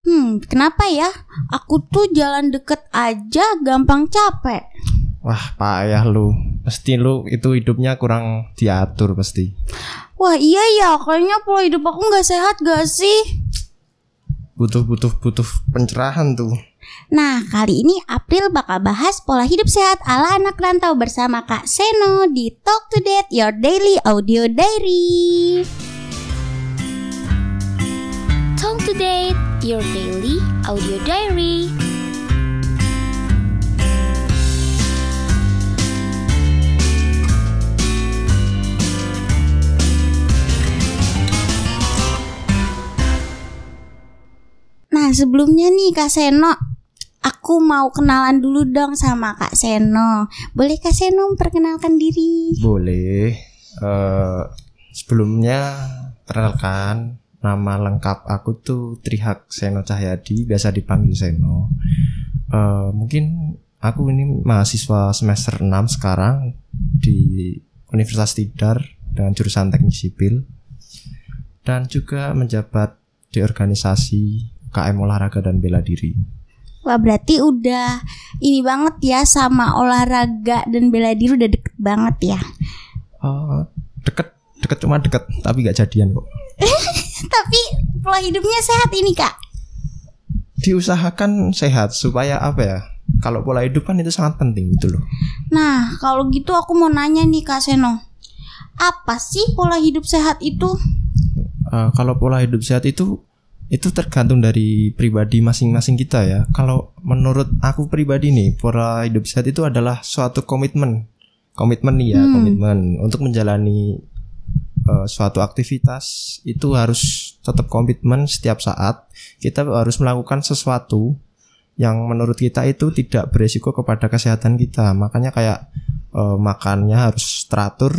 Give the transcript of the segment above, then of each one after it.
Hmm, kenapa ya? Aku tuh jalan deket aja gampang capek. Wah, payah lu. Pasti lu itu hidupnya kurang diatur pasti. Wah iya ya, kayaknya pola hidup aku nggak sehat gak sih? Butuh butuh butuh pencerahan tuh. Nah, kali ini April bakal bahas pola hidup sehat ala anak rantau bersama Kak Seno di Talk to Date Your Daily Audio Diary. To Date, your daily audio diary. Nah, sebelumnya nih Kak Seno, aku mau kenalan dulu dong sama Kak Seno. Boleh Kak Seno memperkenalkan diri? Boleh. Eh sebelumnya perkenalkan nama lengkap aku tuh Trihak Seno Cahyadi, biasa dipanggil Seno. Eh mungkin aku ini mahasiswa semester 6 sekarang di Universitas Tidar dengan jurusan Teknik Sipil dan juga menjabat di organisasi KM Olahraga dan Bela Diri. Wah, berarti udah ini banget ya sama olahraga dan bela diri udah deket banget ya. Eh deket deket cuma deket tapi gak jadian kok. Tapi pola hidupnya sehat ini Kak. diusahakan sehat supaya apa ya kalau pola hidup kan itu sangat penting gitu loh Nah, kalau gitu aku mau nanya nih Kak Seno. Apa sih pola hidup sehat itu? Eh, kalau pola hidup sehat itu itu tergantung dari pribadi masing-masing kita ya kalau menurut aku pribadi nih pola hidup sehat itu adalah suatu komitmen komitmen nih ya Hmm. komitmen untuk menjalani eh, suatu aktivitas itu harus tetap komitmen setiap saat kita harus melakukan sesuatu yang menurut kita itu tidak beresiko kepada kesehatan kita makanya kayak eh, makannya harus teratur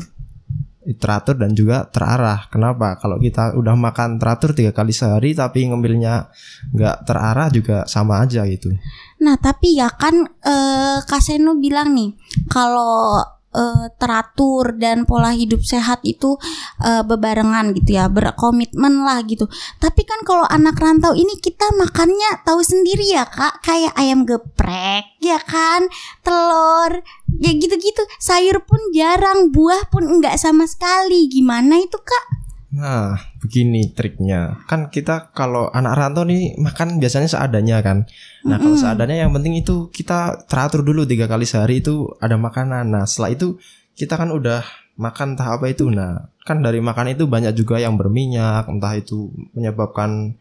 teratur dan juga terarah. Kenapa? Kalau kita udah makan teratur tiga kali sehari tapi ngemilnya nggak terarah juga sama aja gitu. Nah, tapi ya kan eh, Kak Seno bilang nih kalau eh, teratur dan pola hidup sehat itu eh, bebarengan gitu ya, berkomitmen lah gitu. Tapi kan kalau anak rantau ini kita makannya tahu sendiri ya Kak, kayak ayam geprek ya kan, telur, ya gitu-gitu. Sayur pun jarang, buah pun enggak sama sekali. Gimana itu Kak? Nah, begini triknya. Kan kita kalau anak rantau nih makan biasanya seadanya kan. Nah, kalau seadanya yang penting itu kita teratur dulu tiga kali sehari itu ada makanan. Nah, setelah itu kita kan udah makan entah apa itu. Nah, kan dari makan itu banyak juga yang berminyak, entah itu menyebabkan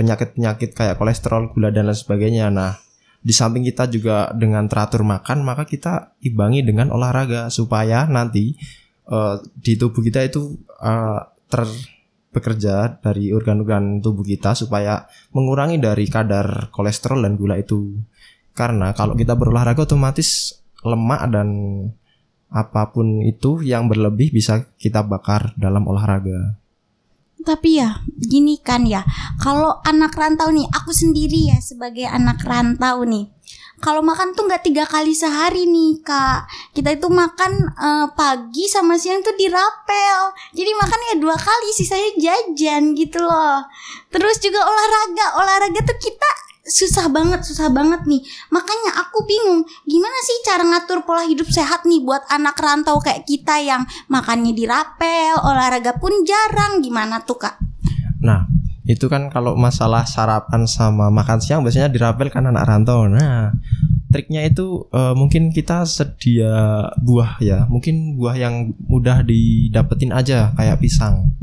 penyakit-penyakit kayak kolesterol, gula dan lain sebagainya. Nah, di samping kita juga dengan teratur makan, maka kita imbangi dengan olahraga supaya nanti eh, di tubuh kita itu eh, ter bekerja dari organ-organ tubuh kita supaya mengurangi dari kadar kolesterol dan gula itu. Karena kalau kita berolahraga otomatis lemak dan apa pun itu yang berlebih bisa kita bakar dalam olahraga. Tapi ya, gini kan ya, kalau anak rantau nih, aku sendiri ya sebagai anak rantau nih. Kalau makan tuh nggak tiga kali sehari nih kak. Kita itu makan eh, pagi sama siang tuh dirapel. Jadi makan ya dua kali, sisanya jajan gitu loh. Terus juga olahraga, olahraga tuh kita susah banget, susah banget nih. Makanya aku bingung, gimana sih cara ngatur pola hidup sehat nih buat anak rantau kayak kita yang makannya dirapel, olahraga pun jarang. Gimana tuh kak? Nah, itu kan kalau masalah sarapan sama makan siang biasanya dirapel kan anak rantau. Nah, triknya itu eh, mungkin kita sedia buah ya, mungkin buah yang mudah didapetin aja kayak pisang.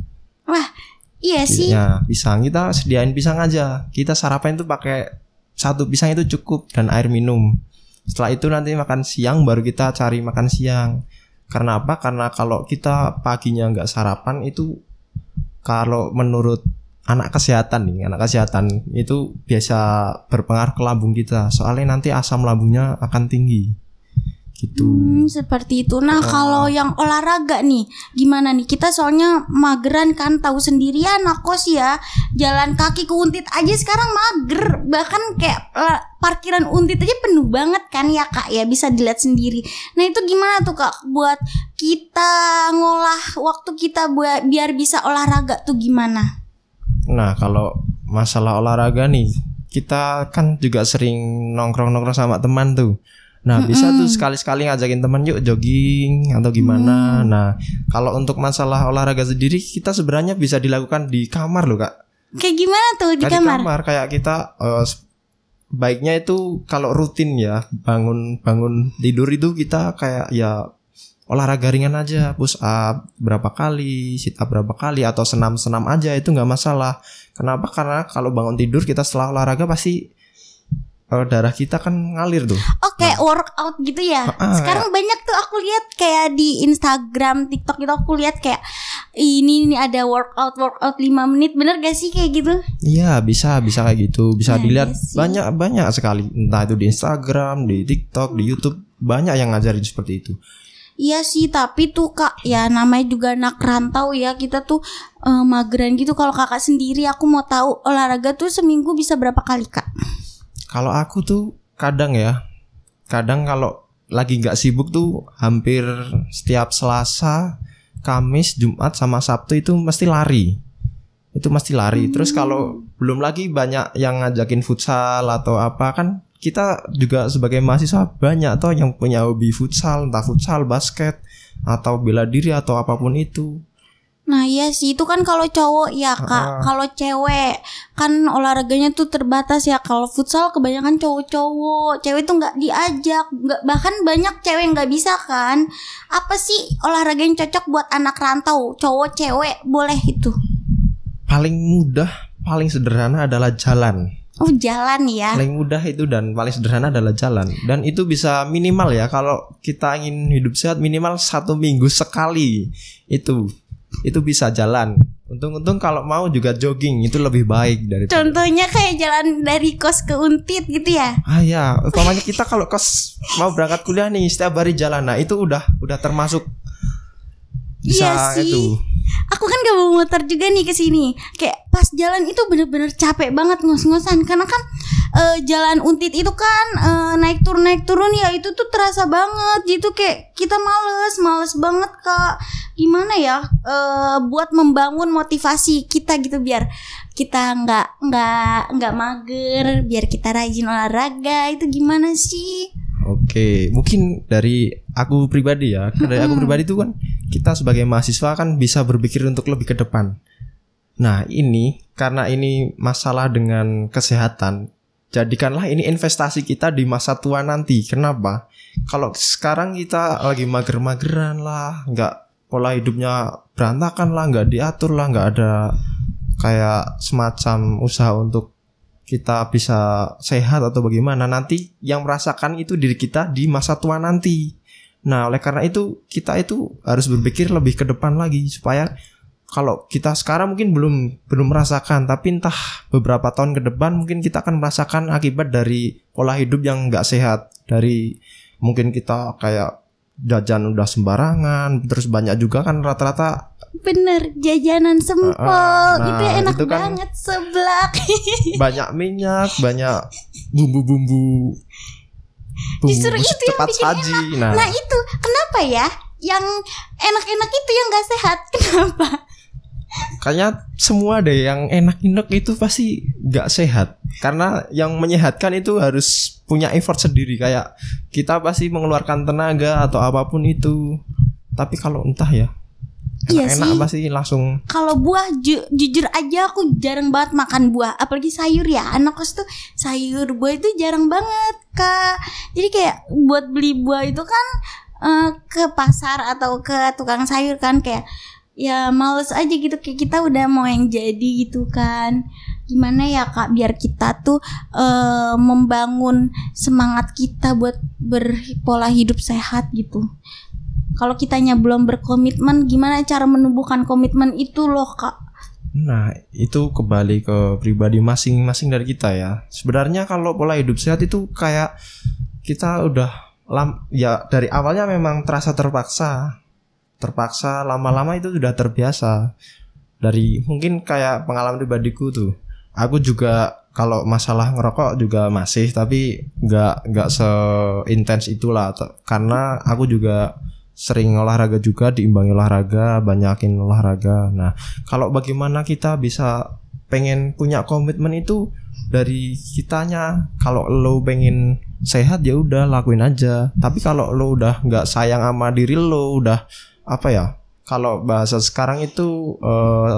Iya sih. Ya, pisang kita sediain pisang aja. Kita sarapan itu pakai satu pisang itu cukup dan air minum. Setelah itu nanti makan siang baru kita cari makan siang. Karena apa? Karena kalau kita paginya nggak sarapan itu kalau menurut anak kesehatan nih, anak kesehatan itu biasa berpengaruh ke lambung kita. Soalnya nanti asam lambungnya akan tinggi. Gitu. Hmm, seperti itu. Nah, kalau yang olahraga nih, gimana nih? Kita soalnya mageran kan, tahu sendirian anak kos ya. Jalan kaki ke Untit aja sekarang mager. Bahkan kayak eh, parkiran Untit aja penuh banget kan ya, Kak ya. Bisa dilihat sendiri. Nah, itu gimana tuh, Kak? Buat kita ngolah waktu kita buat biar bisa olahraga tuh gimana? Nah, kalau masalah olahraga nih, kita kan juga sering nongkrong-nongkrong sama teman tuh. Nah, bisa tuh sekali-sekali ngajakin teman yuk jogging atau gimana. Mm. Nah, kalau untuk masalah olahraga sendiri kita sebenarnya bisa dilakukan di kamar loh, Kak. Kayak gimana tuh di Kan kamar? kayak kita s- baiknya itu kalau rutin ya, bangun bangun tidur itu kita kayak ya olahraga ringan aja, push up berapa kali, sit up berapa kali atau senam-senam aja itu nggak masalah. Kenapa? Karena kalau bangun tidur kita setelah olahraga pasti eh, darah kita kan ngalir tuh. Oh kayak workout gitu ya. Ah, Sekarang banyak tuh aku lihat kayak di Instagram, TikTok gitu aku lihat kayak ini nih ada workout workout 5 menit bener gak sih kayak gitu? Iya bisa bisa kayak gitu bisa Nah, dilihat iya sih. banyak banyak sekali entah itu di Instagram di TikTok di YouTube banyak yang ngajarin seperti itu Iya sih, tapi tuh kak, ya namanya juga anak rantau ya. Kita tuh eh, mageran gitu. Kalau kakak sendiri, aku mau tahu olahraga tuh seminggu bisa berapa kali kak? kalau aku tuh kadang ya. Kadang kalau lagi nggak sibuk tuh hampir setiap Selasa Kamis Jumat sama Sabtu itu mesti lari. Itu mesti lari. Terus kalau belum lagi banyak yang ngajakin futsal atau apa kan kita juga sebagai mahasiswa banyak toh yang punya hobi futsal entah futsal basket atau bela diri atau apa pun itu Nah iya sih, itu kan kalau cowok ya kak. Ah. Kalau cewek kan olahraganya tuh terbatas ya. Kalau futsal kebanyakan cowok-cowok, cewek tuh nggak diajak. Nggak bahkan banyak cewek yang nggak bisa kan. Apa sih olahraga yang cocok buat anak rantau? Cowok, cewek boleh itu. paling mudah paling sederhana adalah jalan Oh jalan ya. paling mudah itu dan paling sederhana adalah jalan dan itu bisa minimal ya kalau kita ingin hidup sehat minimal satu minggu sekali itu itu bisa jalan untung-untung kalau mau juga jogging itu lebih baik dari Contohnya kayak jalan dari kos ke untit gitu ya. ah ya umpamanya kita kalau kos mau berangkat kuliah nih setiap hari jalan nah itu udah udah termasuk bisa Iya sih. itu Aku kan gak bawa motor juga nih ke sini. Kayak pas jalan itu bener-bener capek banget ngos-ngosan karena kan eh, jalan untit itu kan eh, naik turun naik turun ya itu tuh terasa banget. Gitu kayak kita males, males banget kak. Gimana ya eh, buat membangun motivasi kita gitu biar kita nggak nggak nggak mager, biar kita rajin olahraga itu gimana sih? Oke, mungkin dari aku pribadi ya, dari aku pribadi itu kan kita sebagai mahasiswa kan bisa berpikir untuk lebih ke depan. Nah ini karena ini masalah dengan kesehatan, jadikanlah ini investasi kita di masa tua nanti. Kenapa? Kalau sekarang kita lagi mager-mageran lah, nggak pola hidupnya berantakan lah, nggak diatur lah, nggak ada kayak semacam usaha untuk kita bisa sehat atau bagaimana nanti yang merasakan itu diri kita di masa tua nanti. Nah, oleh karena itu kita itu harus berpikir lebih ke depan lagi supaya kalau kita sekarang mungkin belum belum merasakan tapi entah beberapa tahun ke depan mungkin kita akan merasakan akibat dari pola hidup yang nggak sehat. Dari mungkin kita kayak jajan udah sembarangan terus banyak juga kan rata-rata Bener jajanan sempol. Ah, ah, itu nah, enak itu kan- banget seblak. banyak minyak, banyak bumbu-bumbu bumbu Justru itu yang bikin saji. Nah, Nah itu kenapa ya? Yang enak-enak itu yang gak sehat Kenapa? kayaknya semua deh yang enak-enak itu pasti nggak sehat. Karena yang menyehatkan itu harus punya effort sendiri. Kayak kita pasti mengeluarkan tenaga atau apa pun itu. Tapi kalau entah ya, Iya enak-enak sih. pasti langsung Kalau buah ju- jujur aja aku jarang banget makan buah Apalagi sayur ya Anak kos tuh sayur buah itu jarang banget kak Jadi kayak buat beli buah itu kan eh, Ke pasar atau ke tukang sayur kan Kayak ya males aja gitu Kayak kita udah mau yang jadi gitu kan. Gimana ya kak biar kita tuh eh, Membangun semangat kita buat berpola hidup sehat gitu. Kalau kitanya belum berkomitmen gimana cara menumbuhkan komitmen itu loh kak Nah, itu kembali ke pribadi masing-masing dari kita ya. Sebenarnya kalau pola hidup sehat itu kayak kita udah lam ya dari awalnya memang terasa terpaksa. Terpaksa lama-lama itu sudah terbiasa. Dari mungkin kayak pengalaman pribadiku tuh. Aku juga kalau masalah ngerokok juga masih tapi nggak nggak seintens itulah karena aku juga sering olahraga juga diimbangi olahraga banyakin olahraga. Nah kalau bagaimana kita bisa pengen punya komitmen itu dari kitanya? Kalau lo pengen sehat ya udah lakuin aja. Tapi kalau lo udah nggak sayang sama diri lo udah apa ya? Kalau bahasa sekarang itu eh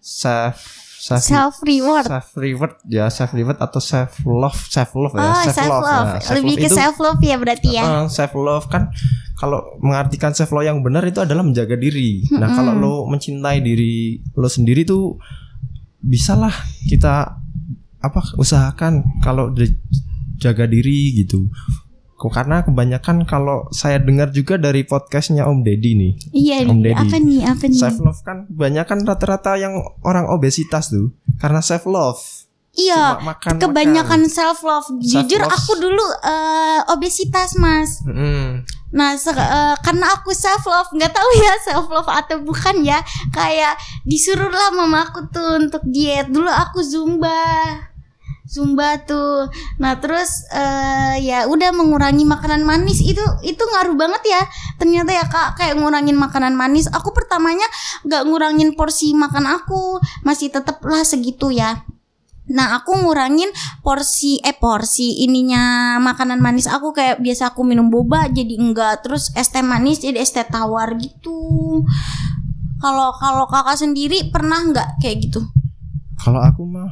self self self reward self reward ya self reward atau self love self love ya oh self love, ya. lebih ke itu, self love ya berarti ya? Uh, self love kan kalau mengartikan self love yang benar itu adalah menjaga diri. Nah Mm-mm. kalau lo mencintai diri lo sendiri tuh bisalah kita apa usahakan kalau jaga diri gitu karena kebanyakan kalau saya dengar juga dari podcastnya Om Deddy nih iya Om Deddy. apa nih apa nih self love kan kebanyakan rata-rata yang orang obesitas tuh karena self love iya makan kebanyakan self love jujur Self-love. aku dulu eh, obesitas mas Nah, se- eh, karena aku self love, nggak tahu ya self love atau bukan ya. Kayak disuruh lah mamaku tuh untuk diet. Dulu aku zumba. Zumba tuh. Nah, terus eh, ya udah mengurangi makanan manis itu itu ngaruh banget ya. Ternyata ya Kak kayak ngurangin makanan manis. Aku pertamanya nggak ngurangin porsi makan aku, masih tetep lah segitu ya. Nah aku ngurangin porsi eh porsi ininya makanan manis aku kayak biasa aku minum boba jadi enggak terus es teh manis jadi es teh tawar gitu. Kalau kalau kakak sendiri pernah nggak kayak gitu? Kalau aku mah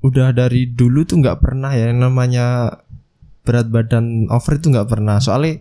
udah dari dulu tuh nggak pernah ya yang namanya berat badan over itu nggak pernah. Soalnya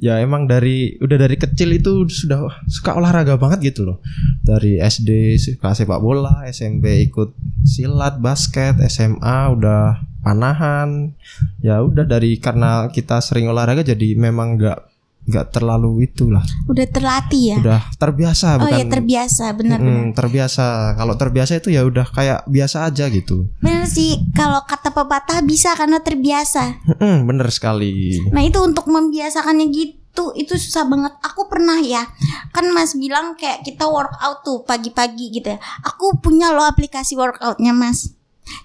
ya emang dari udah dari kecil itu sudah suka olahraga banget gitu loh. Dari SD suka sepak bola, SMP ikut silat, basket, SMA udah panahan. Ya udah dari karena kita sering olahraga jadi memang nggak nggak terlalu itulah. Udah terlatih ya? Udah terbiasa oh bukan ya terbiasa benar-benar. Mm, terbiasa. Kalau terbiasa itu ya udah kayak biasa aja gitu. Bener sih kalau kata pepatah bisa karena terbiasa. Mm, bener sekali. Nah itu untuk membiasakannya gitu itu susah banget. Aku pernah ya, kan Mas bilang kayak kita workout tuh pagi-pagi gitu ya. Aku punya loh aplikasi workoutnya Mas.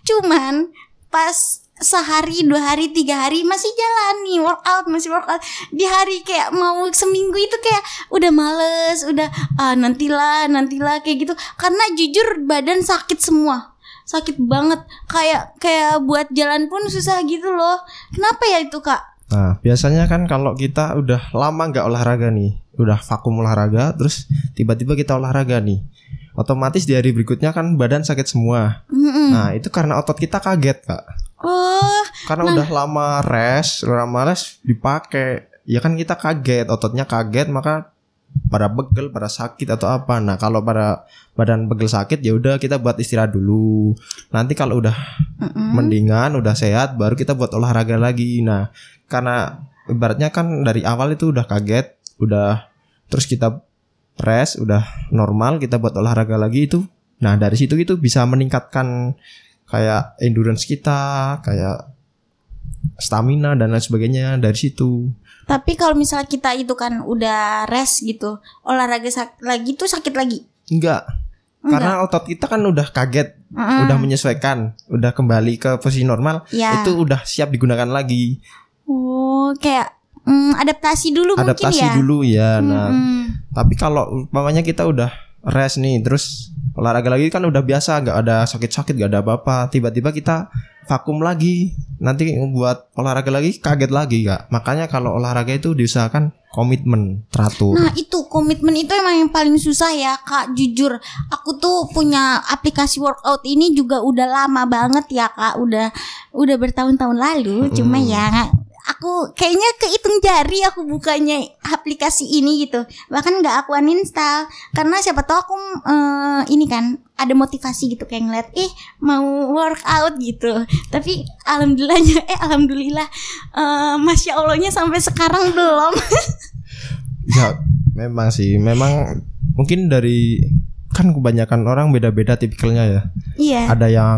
Cuman pas sehari dua hari tiga hari masih jalan nih workout masih workout di hari kayak mau seminggu itu kayak udah males udah ah, nantilah nantilah kayak gitu karena jujur badan sakit semua sakit banget kayak kayak buat jalan pun susah gitu loh kenapa ya itu kak Nah, biasanya kan kalau kita udah lama nggak olahraga nih, udah vakum olahraga, terus tiba-tiba kita olahraga nih, otomatis di hari berikutnya kan badan sakit semua. Mm-mm. Nah, itu karena otot kita kaget, Kak. Oh, Karena udah lama rest, udah lama rest dipakai. Ya kan kita kaget, ototnya kaget, maka pada begel, pada sakit atau apa. Nah, kalau pada badan begel sakit ya udah kita buat istirahat dulu. Nanti kalau udah mm-mm. mendingan, udah sehat, baru kita buat olahraga lagi. Nah, karena ibaratnya kan dari awal itu udah kaget, udah terus kita rest, udah normal, kita buat olahraga lagi itu. Nah, dari situ itu bisa meningkatkan kayak endurance kita, kayak stamina dan lain sebagainya dari situ. tapi kalau misalnya kita itu kan udah rest gitu, olahraga lagi tuh sakit lagi. Enggak. Karena otot kita kan udah kaget, Mm-mm. udah menyesuaikan, udah kembali ke posisi normal, Ya. itu udah siap digunakan lagi. Oh, kayak mm, adaptasi dulu Adaptasi mungkin ya. dulu ya. Nah, Mm-mm. Tapi kalau umpamanya kita udah rest nih, terus olahraga lagi kan udah biasa, nggak ada sakit-sakit, nggak ada apa-apa. Tiba-tiba kita vakum lagi, nanti buat olahraga lagi kaget lagi kak. Makanya kalau olahraga itu diusahakan komitmen teratur. Nah itu komitmen itu emang yang paling susah ya kak Jujur aku tuh punya aplikasi workout ini juga udah lama banget ya kak Udah udah bertahun-tahun lalu Cuma Mm. ya aku kayaknya kehitung jari aku bukanya aplikasi ini gitu. Bahkan nggak aku uninstall. Karena siapa tahu aku eh, ini kan ada motivasi gitu kayak ngeliat eh mau workout gitu. Tapi alhamdulillahnya eh alhamdulillah eh, Masya Allahnya sampai sekarang belum. Ya, memang sih, memang mungkin dari kan kebanyakan orang beda-beda tipikalnya ya. Iya. Ada yang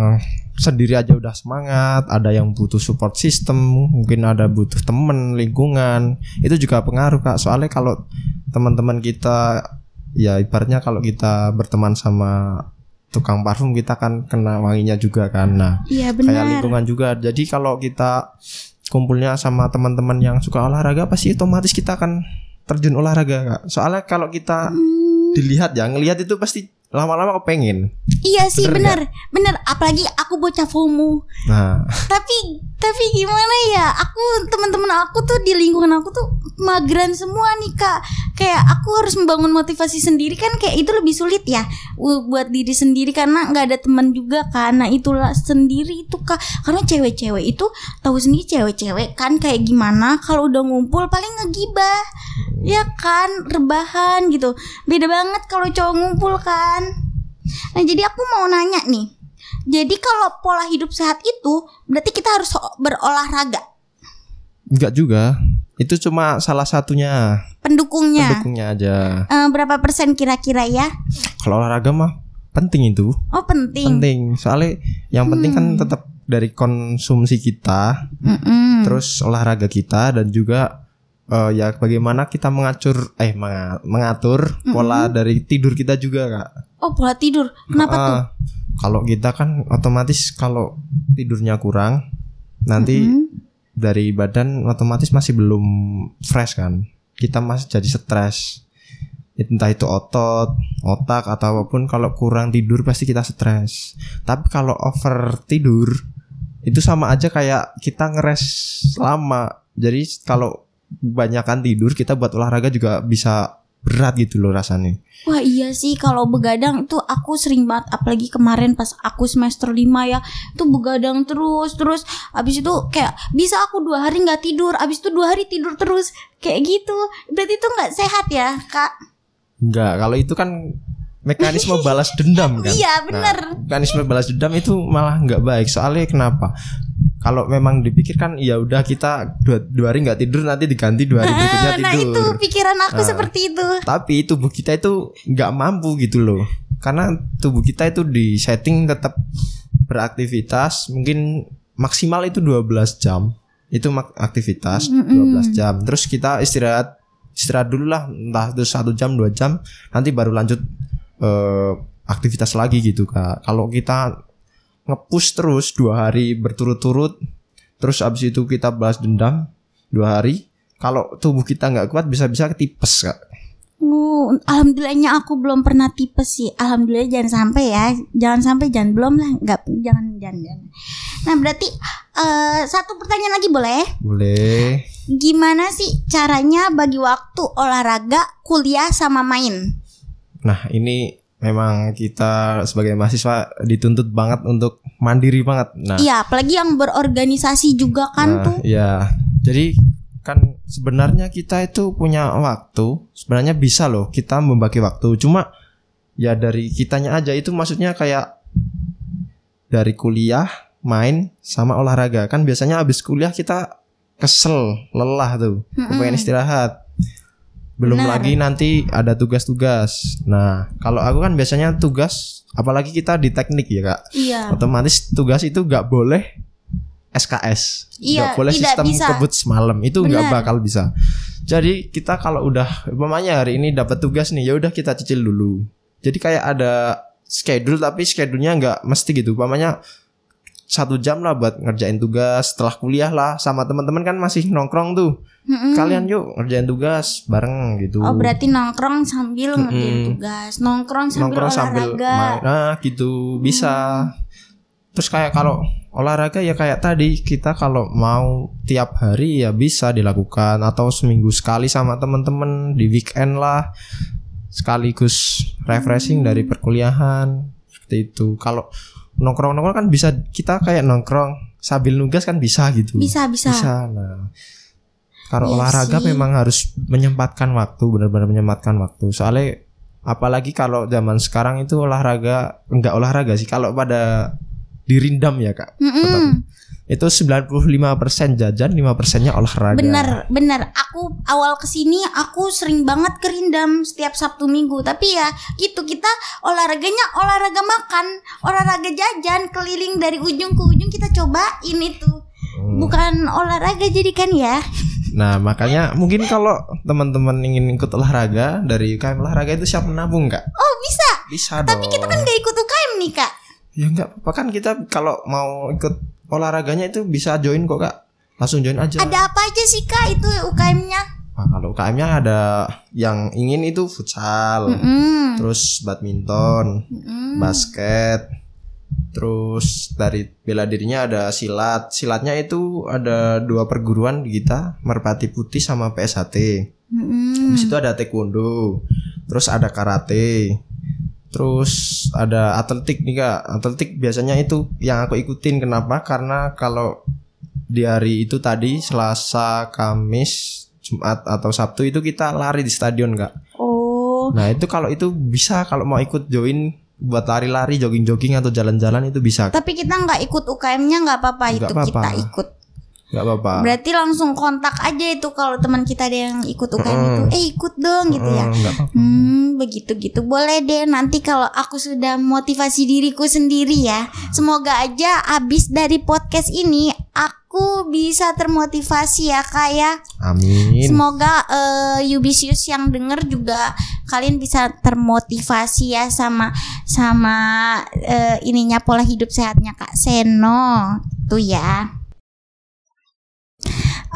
sendiri aja udah semangat, ada yang butuh support system, mungkin ada butuh temen, lingkungan. Itu juga pengaruh Kak. Soalnya kalau teman-teman kita ya ibaratnya kalau kita berteman sama tukang parfum kita kan kena wanginya juga kan. Nah, Iya kayak lingkungan juga. Jadi kalau kita kumpulnya sama teman-teman yang suka olahraga pasti otomatis kita akan terjun olahraga Kak. Soalnya kalau kita Hmm, dilihat ya, ngelihat itu pasti lama-lama kepengen. Iya sih Bener bener. bener apalagi aku bocah FOMO. Nah, tapi tapi gimana ya? Aku teman-teman aku tuh di lingkungan aku tuh mageran semua nih kak. Kayak aku harus membangun motivasi sendiri kan kayak itu lebih sulit ya buat diri sendiri karena nggak ada teman juga nah itulah sendiri itu kak. Karena cewek-cewek itu tahu sendiri cewek-cewek kan kayak gimana. Kalau udah ngumpul paling ngegibah ya kan? Rebahan gitu. Beda banget kalau cowok ngumpul kan. Nah jadi aku mau nanya nih. Jadi kalau pola hidup sehat itu berarti kita harus berolahraga. Enggak juga. Itu cuma salah satunya Pendukungnya pendukungnya aja. Eh, berapa persen kira-kira ya? Kalau olahraga mah penting itu. Oh penting. Penting. Soalnya yang penting kan Hmm. tetap dari konsumsi kita, Mm-mm. terus olahraga kita dan juga eh, ya bagaimana kita mengatur eh menga- mengatur pola dari tidur kita juga, Kak. Oh pola tidur. Kenapa Ah, tuh? Kalau kita kan otomatis kalau tidurnya kurang nanti Mm-mm. Dari badan otomatis masih belum fresh kan. Kita masih jadi stres. Entah itu otot, otak atau apa pun kalau kurang tidur pasti kita stres. Tapi kalau over tidur itu sama aja kayak kita ngeres lama. Jadi kalau kebanyakan tidur kita buat olahraga juga bisa berat gitu loh rasanya. Wah iya sih kalau begadang itu aku sering banget apalagi kemarin pas aku semester 5 ya itu begadang terus terus abis itu kayak bisa aku dua hari nggak tidur abis itu dua hari tidur terus kayak gitu berarti itu nggak sehat ya kak Enggak, kalau itu kan mekanisme balas dendam kan. Iya, bener. Nah, mekanisme balas dendam itu malah nggak baik. Soalnya kenapa? Kalau memang dipikirkan ya udah kita dua, dua hari nggak tidur nanti diganti dua hari berikutnya nah itu tidur. pikiran aku Nah. seperti itu Tapi tubuh kita itu nggak mampu gitu loh. Karena tubuh kita itu di setting tetap beraktivitas mungkin maksimal itu 12 jam. Itu aktivitas 12 jam. Terus kita istirahat istirahat dulu lah entah itu satu jam dua jam nanti baru lanjut eh, aktivitas lagi gitu kak. Kalau kita ngepush terus dua hari berturut-turut, terus abis itu kita balas dendam dua hari. Kalau tubuh kita nggak kuat bisa-bisa ketipes kak. Oh, alhamdulillahnya aku belum pernah tipes sih. Alhamdulillah jangan sampai ya. Jangan sampai jangan belum lah. Enggak jangan jangan. jangan. Nah, berarti eh satu pertanyaan lagi boleh? Boleh. Gimana sih caranya bagi waktu olahraga, kuliah sama main? Nah ini memang kita sebagai mahasiswa dituntut banget untuk mandiri banget. Nah, Iya, apalagi yang berorganisasi juga kan nah, tuh. ya. Jadi kan sebenarnya kita itu punya waktu. Sebenarnya bisa loh kita membagi waktu. Cuma ya dari kitanya aja itu maksudnya kayak dari kuliah, main sama olahraga. Kan biasanya habis kuliah kita kesel, lelah tuh, pengen istirahat. Belum Benar. lagi nanti ada tugas-tugas. Nah, kalau aku kan biasanya tugas apalagi kita di teknik ya, Kak. Iya. Otomatis tugas itu nggak boleh SKS. Iya, Nggak boleh tidak sistem bisa. kebut semalam. Itu nggak bakal bisa. Jadi kita kalau udah umpamanya hari ini dapat tugas nih, ya udah kita cicil dulu. Jadi kayak ada schedule tapi schedule-nya nggak mesti gitu. Umpamanya satu jam lah buat ngerjain tugas. Setelah kuliah lah sama teman-teman kan masih nongkrong tuh. Mm-mm. kalian yuk ngerjain tugas bareng gitu. Oh, berarti nongkrong sambil ngerjain Mm-mm. tugas, nongkrong sambil nongkrong sambil olahraga. Hmm. main. Nah gitu. Bisa. Terus kayak kalau olahraga ya kayak tadi kita kalau mau tiap hari ya bisa dilakukan. Atau seminggu sekali sama teman-teman di weekend lah. Sekaligus refreshing dari Hmm. perkuliahan. Seperti itu. Kalau nongkrong nongkrong kan bisa kita kayak nongkrong sambil nugas kan bisa gitu Bisa, bisa. bisa nah kalau Iya olahraga sih. memang harus menyempatkan waktu benar-benar menyempatkan waktu soalnya apalagi kalau zaman sekarang itu olahraga enggak olahraga sih kalau pada dirindam ya kak Mm-mm. Itu 95% jajan 5 persennya olahraga Bener, bener. Aku awal ke sini aku sering banget kerindam setiap Sabtu Minggu. Tapi ya gitu kita olahraganya olahraga makan, olahraga jajan, keliling dari ujung ke ujung kita cobain itu. Hmm. Bukan olahraga jadi kan ya? nah makanya mungkin kalau teman-teman ingin ikut olahraga dari UKM olahraga itu siap menabung kak Oh bisa. bisa Tapi dong kita kan gak ikut UKM nih kak. ya enggak apa kan kita kalau mau ikut olahraganya itu bisa join kok kak langsung join aja Ada apa aja sih kak itu UKM-nya? Wah, kalau UKM-nya ada yang ingin itu futsal, Mm-mm. terus badminton, Mm-mm. basket, terus dari bela dirinya ada silat. Silatnya itu ada dua perguruan di kita, Merpati Putih sama PSHT. Mm-mm. Di situ ada taekwondo, terus ada karate, terus ada atletik nih kak. Atletik biasanya itu yang aku ikutin. Kenapa? Karena kalau di hari itu tadi Selasa, Kamis, Jumat atau Sabtu itu kita lari di stadion kak. Oh, Nah itu kalau itu bisa kalau mau ikut join buat lari-lari, jogging-jogging atau jalan-jalan itu bisa. tapi kita nggak ikut UKM-nya nggak apa-apa itu apa-apa. kita ikut. Gak apa-apa. Berarti langsung kontak aja itu kalau teman kita ada yang ikut UKM itu, Mm-mm. eh ikut dong gitu ya. Mm, apa-apa. Hmm, begitu gitu. Boleh deh nanti kalau aku sudah motivasi diriku sendiri ya. Semoga aja abis dari podcast ini aku bisa termotivasi ya Kak ya. Amin. Semoga eh, Yubisius yang denger juga kalian bisa termotivasi ya sama sama eh, ininya pola hidup sehatnya Kak Seno. Tuh ya.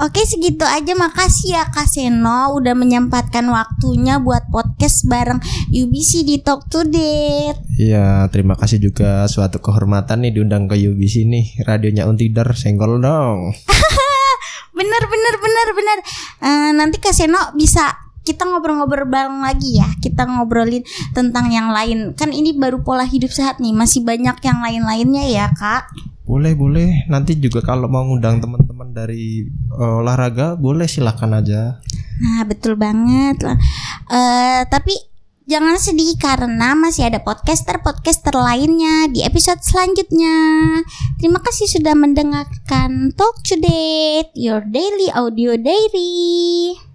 Oke segitu aja makasih ya Kak Seno udah menyempatkan waktunya buat podcast bareng UBC di Talk to Date. Iya, terima kasih juga suatu kehormatan nih diundang ke UBC nih. Radionya Untidar senggol dong. Bener bener bener bener. Eh, nanti Kak Seno bisa kita ngobrol-ngobrol bareng lagi ya. Kita ngobrolin tentang yang lain. Kan ini baru pola hidup sehat nih. Masih banyak yang lain-lainnya ya Kak. Boleh, boleh. Nanti juga kalau mau ngundang teman-teman dari eh, olahraga, boleh silakan aja. Nah betul banget. Eh, tapi jangan sedih karena masih ada podcaster-podcaster lainnya di episode selanjutnya. Terima kasih sudah mendengarkan Talk to Date, your daily audio diary.